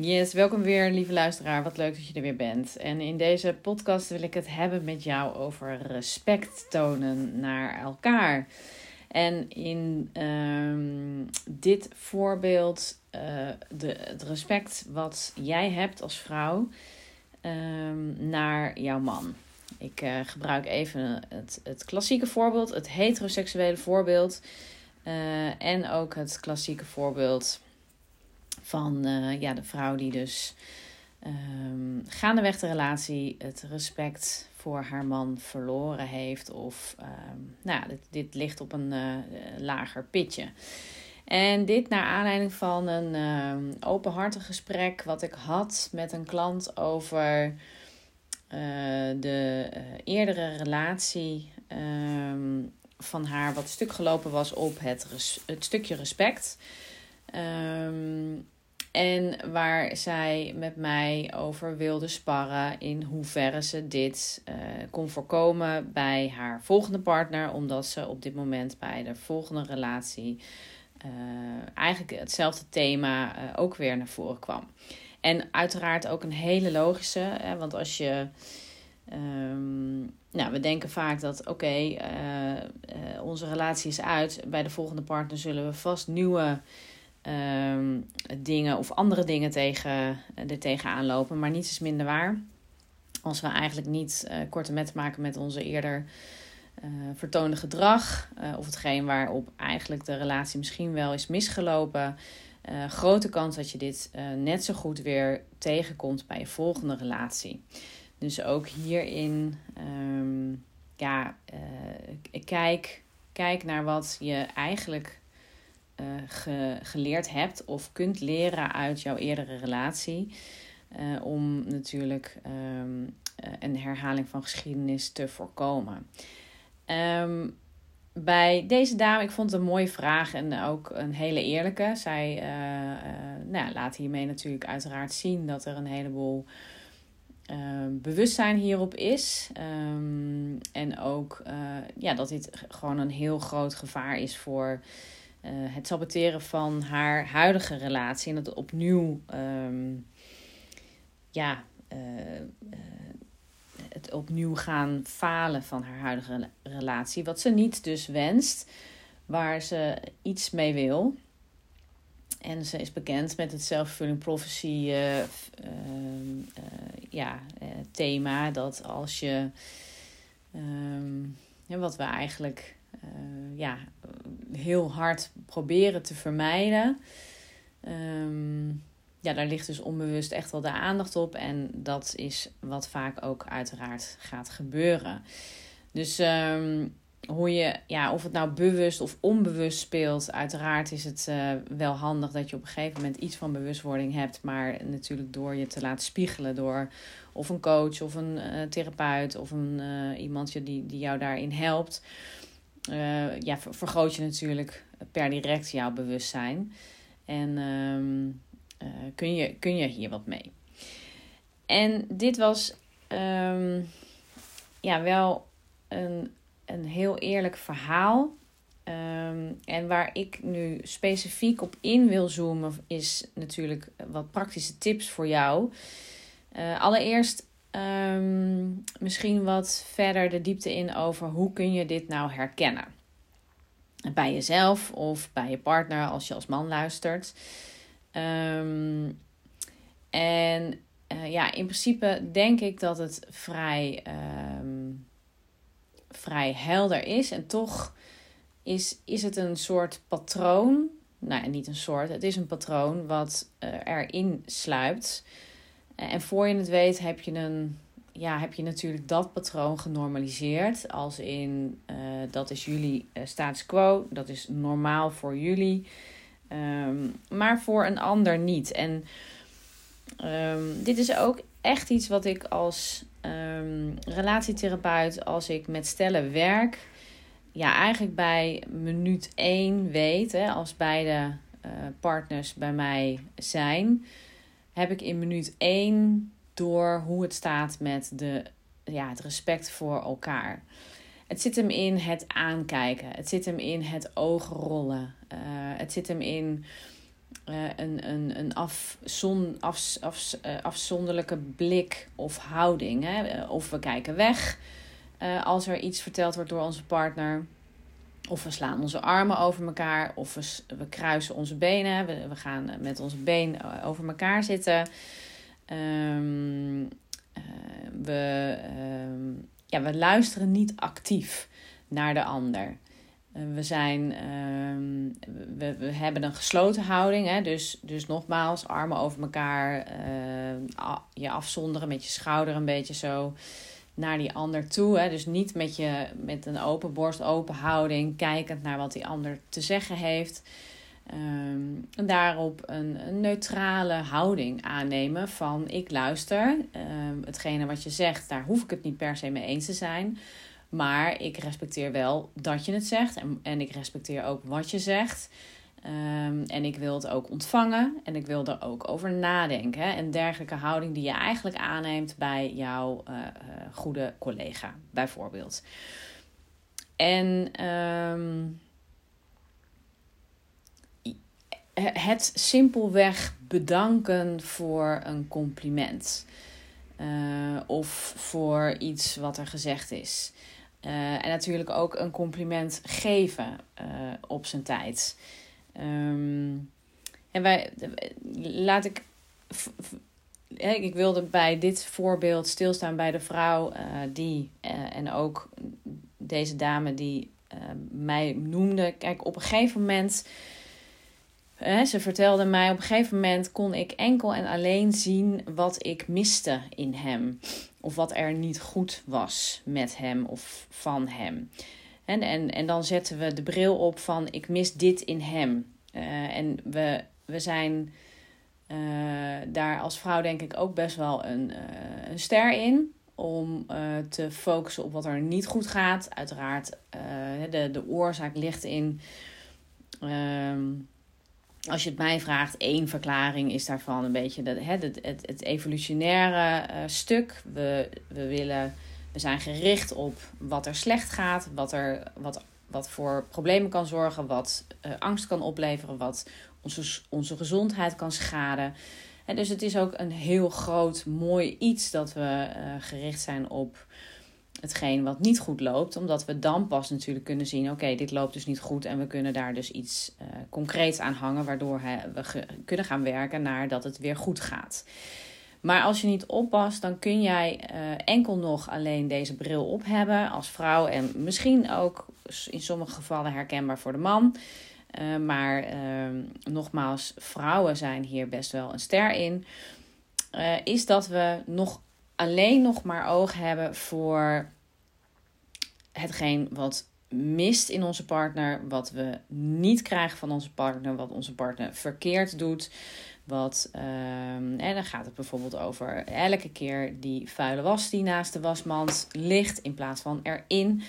Yes, welkom weer, lieve luisteraar. Wat leuk dat je er weer bent. En in deze podcast wil ik het hebben met jou over respect tonen naar elkaar. En in um, dit voorbeeld, uh, de, het respect wat jij hebt als vrouw um, naar jouw man. Ik uh, gebruik even het, het klassieke voorbeeld, het heteroseksuele voorbeeld. Uh, en ook het klassieke voorbeeld van uh, ja, de vrouw die dus um, gaandeweg de relatie het respect voor haar man verloren heeft. Of um, nou, dit, dit ligt op een uh, lager pitje. En dit naar aanleiding van een uh, openhartig gesprek wat ik had met een klant over uh, de eerdere relatie um, van haar, wat stuk gelopen was op het, het stukje respect. Um, en waar zij met mij over wilde sparren in hoeverre ze dit uh, kon voorkomen bij haar volgende partner, omdat ze op dit moment bij de volgende relatie uh, eigenlijk hetzelfde thema uh, ook weer naar voren kwam. En uiteraard ook een hele logische, hè, want als je. Um, nou, we denken vaak dat oké, onze relatie is uit. Bij de volgende partner zullen we vast nieuwe um, dingen of andere dingen tegen, er tegenaan lopen. Maar niets is minder waar. Als we eigenlijk niet uh, korte met maken met onze eerder uh, vertoonde gedrag. Of hetgeen waarop eigenlijk de relatie misschien wel is misgelopen. grote kans dat je dit net zo goed weer tegenkomt bij je volgende relatie. Dus ook hierin, um, ja, kijk, kijk naar wat je eigenlijk ge, geleerd hebt of kunt leren uit jouw eerdere relatie. Uh, om natuurlijk um, een herhaling van geschiedenis te voorkomen. Um, bij deze dame, ik vond het een mooie vraag en ook een hele eerlijke. Zij nou, laat hiermee natuurlijk uiteraard zien dat er een heleboel bewustzijn hierop is. En ook ja, dat dit gewoon een heel groot gevaar is voor uh, het saboteren van haar huidige relatie en het opnieuw, um, ja, uh, uh, het opnieuw gaan falen van haar huidige relatie. Wat ze niet dus wenst, waar ze iets mee wil. En ze is bekend met het self-fulfilling prophecy ja, thema. Dat als je, um, ja, wat we eigenlijk uh, ja, heel hard proberen te vermijden. Um, ja, daar ligt dus onbewust echt wel de aandacht op. En dat is wat vaak ook uiteraard gaat gebeuren. Dus um, hoe je, ja, of het nou bewust of onbewust speelt, uiteraard is het uh, wel handig dat je op een gegeven moment iets van bewustwording hebt. Maar natuurlijk door je te laten spiegelen door of een coach of een uh, therapeut of een, uh, iemand die, die jou daarin helpt uh, ja, vergroot je natuurlijk per direct jouw bewustzijn. En um, uh, kun, je, kun je hier wat mee. En dit was um, ja, wel een, een heel eerlijk verhaal. Um, en waar ik nu specifiek op in wil zoomen, is natuurlijk wat praktische tips voor jou. Uh, allereerst um, misschien wat verder de diepte in over hoe kun je dit nou herkennen. Bij jezelf of bij je partner als je als man luistert. Um, en uh, ja, in principe denk ik dat het vrij, um, vrij helder is. En toch is, is het een soort patroon. Nou, niet een soort, het is een patroon wat uh, erin sluipt. En voor je het weet heb je, een, ja, heb je natuurlijk dat patroon genormaliseerd. Als in uh, dat is jullie uh, status quo, dat is normaal voor jullie, um, maar voor een ander niet. En um, dit is ook echt iets wat ik als um, relatietherapeut, als ik met stellen werk, ja, eigenlijk bij minuut 1 weet, hè, als beide partners bij mij zijn heb ik in minuut 1 door hoe het staat met de, ja, het respect voor elkaar. Het zit hem in het aankijken. Het zit hem in het oogrollen. Uh, het zit hem in een, een, een afzon, af, af, afzonderlijke blik of houding. Hè? Of we kijken weg als er iets verteld wordt door onze partner. Of we slaan onze armen over elkaar. Of we, we kruisen onze benen. We, we gaan met onze been over elkaar zitten. Um, we, ehm, ja, we luisteren niet actief naar de ander. We, zijn, ehm, we, we hebben een gesloten houding. Hè? Dus, dus nogmaals, armen over elkaar. Je afzonderen met je schouder een beetje zo naar die ander toe. Hè? Dus niet met, je, met een open borst, open houding, kijkend naar wat die ander te zeggen heeft. Um, en daarop een, een, neutrale houding aannemen van ik luister. Um, hetgene wat je zegt, daar hoef ik het niet per se mee eens te zijn. Maar ik respecteer wel dat je het zegt. En, en ik respecteer ook wat je zegt. Um, en ik wil het ook ontvangen. En ik wil er ook over nadenken. Hè? Een dergelijke houding die je eigenlijk aanneemt bij jouw uh, uh, goede collega, bijvoorbeeld. En het simpelweg bedanken voor een compliment. Of voor iets wat er gezegd is. En natuurlijk ook een compliment geven op zijn tijd. Um, en wij, laat ik. Ik wilde bij dit voorbeeld stilstaan bij de vrouw die, en ook deze dame die mij noemde. Kijk, op een gegeven moment ze vertelde mij op een gegeven moment kon ik enkel en alleen zien wat ik miste in hem. Of wat er niet goed was met hem of van hem. En, en, en dan zetten we de bril op van ik mis dit in hem. Uh, en we, we zijn uh, daar als vrouw denk ik ook best wel een, uh, een ster in. Om te focussen op wat er niet goed gaat. Uiteraard, de, de oorzaak ligt in ehm, als je het mij vraagt, één verklaring is daarvan een beetje dat, het, het, het evolutionaire stuk. We, we, willen, we zijn gericht op wat er slecht gaat, wat, er, wat, wat voor problemen kan zorgen, wat uh, angst kan opleveren, wat onze, onze gezondheid kan schaden. En dus het is ook een heel groot, mooi iets dat we uh, gericht zijn op hetgeen wat niet goed loopt. Omdat we dan pas natuurlijk kunnen zien: oké, dit loopt dus niet goed. En we kunnen daar dus iets uh, concreets aan hangen, waardoor we kunnen gaan werken naar dat het weer goed gaat. Maar als je niet oppast, dan kun jij uh, enkel nog alleen deze bril op hebben als vrouw. En misschien ook in sommige gevallen herkenbaar voor de man. Uh, maar ehm, nogmaals, vrouwen zijn hier best wel een ster in. is dat we nog alleen nog maar oog hebben voor hetgeen wat mist in onze partner, wat we niet krijgen van onze partner, wat onze partner verkeerd doet. Wat, um, en dan gaat het bijvoorbeeld over elke keer die vuile was die naast de wasmand ligt in plaats van erin.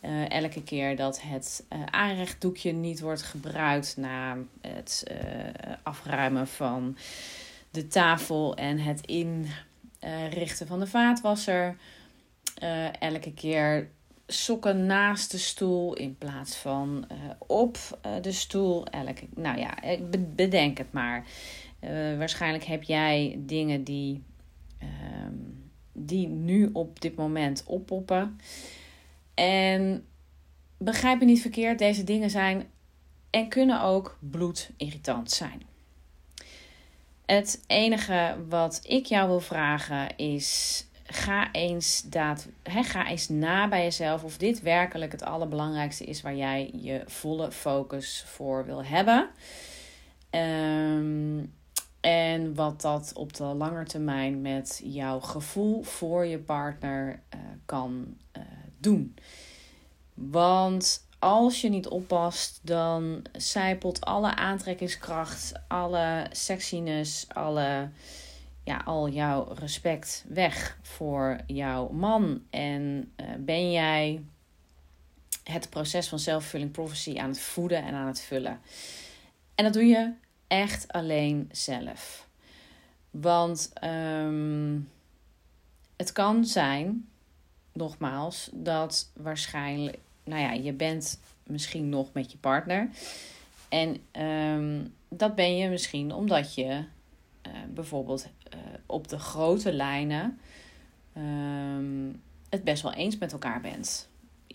Uh, elke keer dat het uh, aanrechtdoekje niet wordt gebruikt na het uh, afruimen van de tafel en het in uh, richten van de vaatwasser. Elke keer sokken naast de stoel in plaats van op de stoel. Elke, nou ja, bedenk het maar. Waarschijnlijk heb jij dingen die, ehm, die nu op dit moment oppoppen. En begrijp me niet verkeerd, deze dingen zijn en kunnen ook bloedirritant zijn. Het enige wat ik jou wil vragen is: ga eens, daad, he, ga eens na bij jezelf of dit werkelijk het allerbelangrijkste is waar jij je volle focus voor wil hebben. Um, en wat dat op de lange termijn met jouw gevoel voor je partner uh, kan uh, doen. Want als je niet oppast, dan zijpelt alle aantrekkingskracht, alle sexiness, alle, ja, al jouw respect weg voor jouw man. En uh, ben jij het proces van self-fulfilling prophecy aan het voeden en aan het vullen. En dat doe je echt alleen zelf. Want um, het kan zijn, nogmaals, dat waarschijnlijk nou ja, je bent misschien nog met je partner. En um, dat ben je misschien omdat je uh, bijvoorbeeld uh, op de grote lijnen um, het best wel eens met elkaar bent.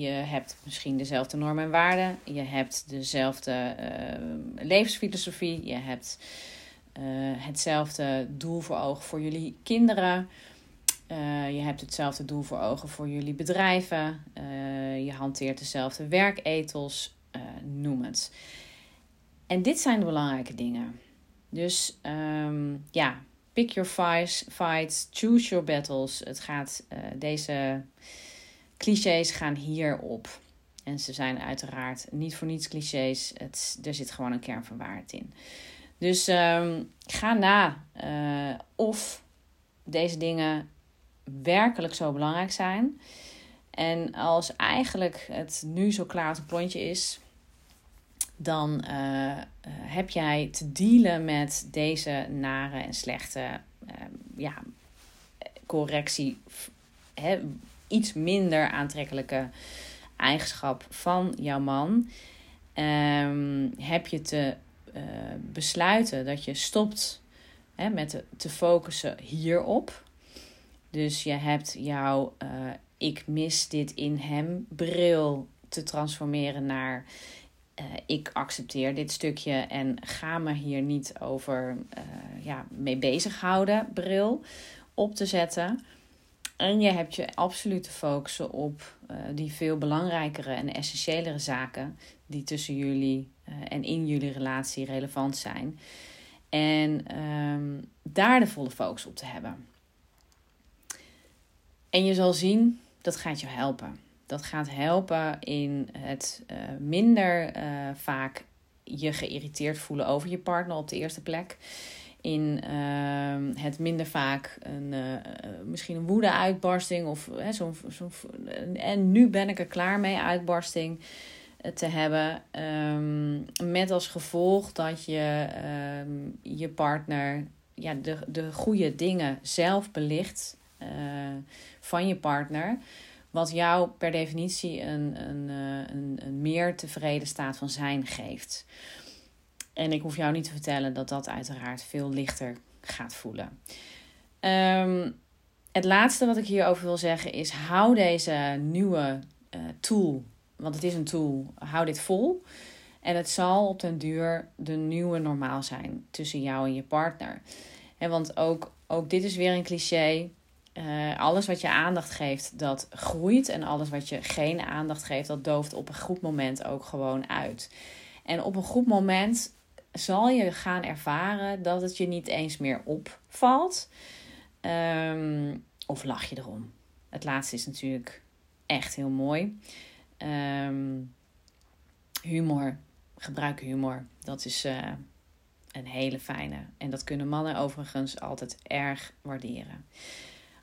Je hebt misschien dezelfde normen en waarden. Je hebt dezelfde uh, levensfilosofie. Je hebt hetzelfde doel voor ogen voor jullie kinderen. je hebt hetzelfde doel voor ogen voor jullie bedrijven. je hanteert dezelfde werkethos. noem het. En dit zijn de belangrijke dingen. Dus um, ja, pick your fights, fights, choose your battles. Het gaat, deze clichés gaan hierop. En ze zijn uiteraard niet voor niets clichés. Het, er zit gewoon een kern van waarheid in. Dus um, ga na uh, of deze dingen werkelijk zo belangrijk zijn. En als eigenlijk het nu zo klaar een klontje is, dan uh, heb jij te dealen met deze nare en slechte uh, ja, correctie, hè, iets minder aantrekkelijke eigenschap van jouw man. Um, heb je te uh, besluiten dat je stopt hè, met te, focussen hierop. Dus je hebt jouw ik mis dit in hem bril te transformeren naar uh, ik accepteer dit stukje en ga me hier niet over ja, mee bezighouden, bril op te zetten. En je hebt je absoluut te focussen op uh, die veel belangrijkere en essentiëlere zaken die tussen jullie en in jullie relatie relevant zijn. En um, daar de volle focus op te hebben. En je zal zien, dat gaat je helpen. Dat gaat helpen in het uh, minder vaak je geïrriteerd voelen over je partner op de eerste plek. In uh, het minder vaak een, uh, misschien een woede-uitbarsting of zo'n. Zo en nu ben ik er klaar mee, uitbarsting te hebben. Um, met als gevolg dat je um, je partner ja, de, de goede dingen zelf belicht van je partner. Wat jou per definitie een, eh, een, een meer tevreden staat van zijn geeft. En ik hoef jou niet te vertellen dat dat uiteraard veel lichter gaat voelen. Um, het laatste wat ik hierover wil zeggen is: hou deze nieuwe uh, tool, want het is een tool, hou dit vol. En het zal op den duur de nieuwe normaal zijn tussen jou en je partner. En want ook, ook dit is weer een cliché. Uh, alles wat je aandacht geeft, dat groeit. En alles wat je geen aandacht geeft, dat dooft op een goed moment ook gewoon uit. En op een goed moment zal je gaan ervaren dat het je niet eens meer opvalt. Um, of lach je erom. Het laatste is natuurlijk echt heel mooi. Um, humor, gebruik humor. Dat is uh, een hele fijne. En dat kunnen mannen overigens altijd erg waarderen.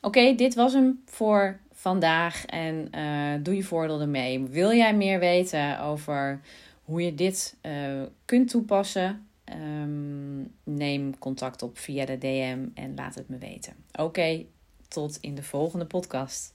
Oké, dit was hem voor vandaag en uh, doe je voordeel ermee. Wil jij meer weten over hoe je dit uh, kunt toepassen? Um, neem contact op via de DM en laat het me weten. Oké, tot in de volgende podcast.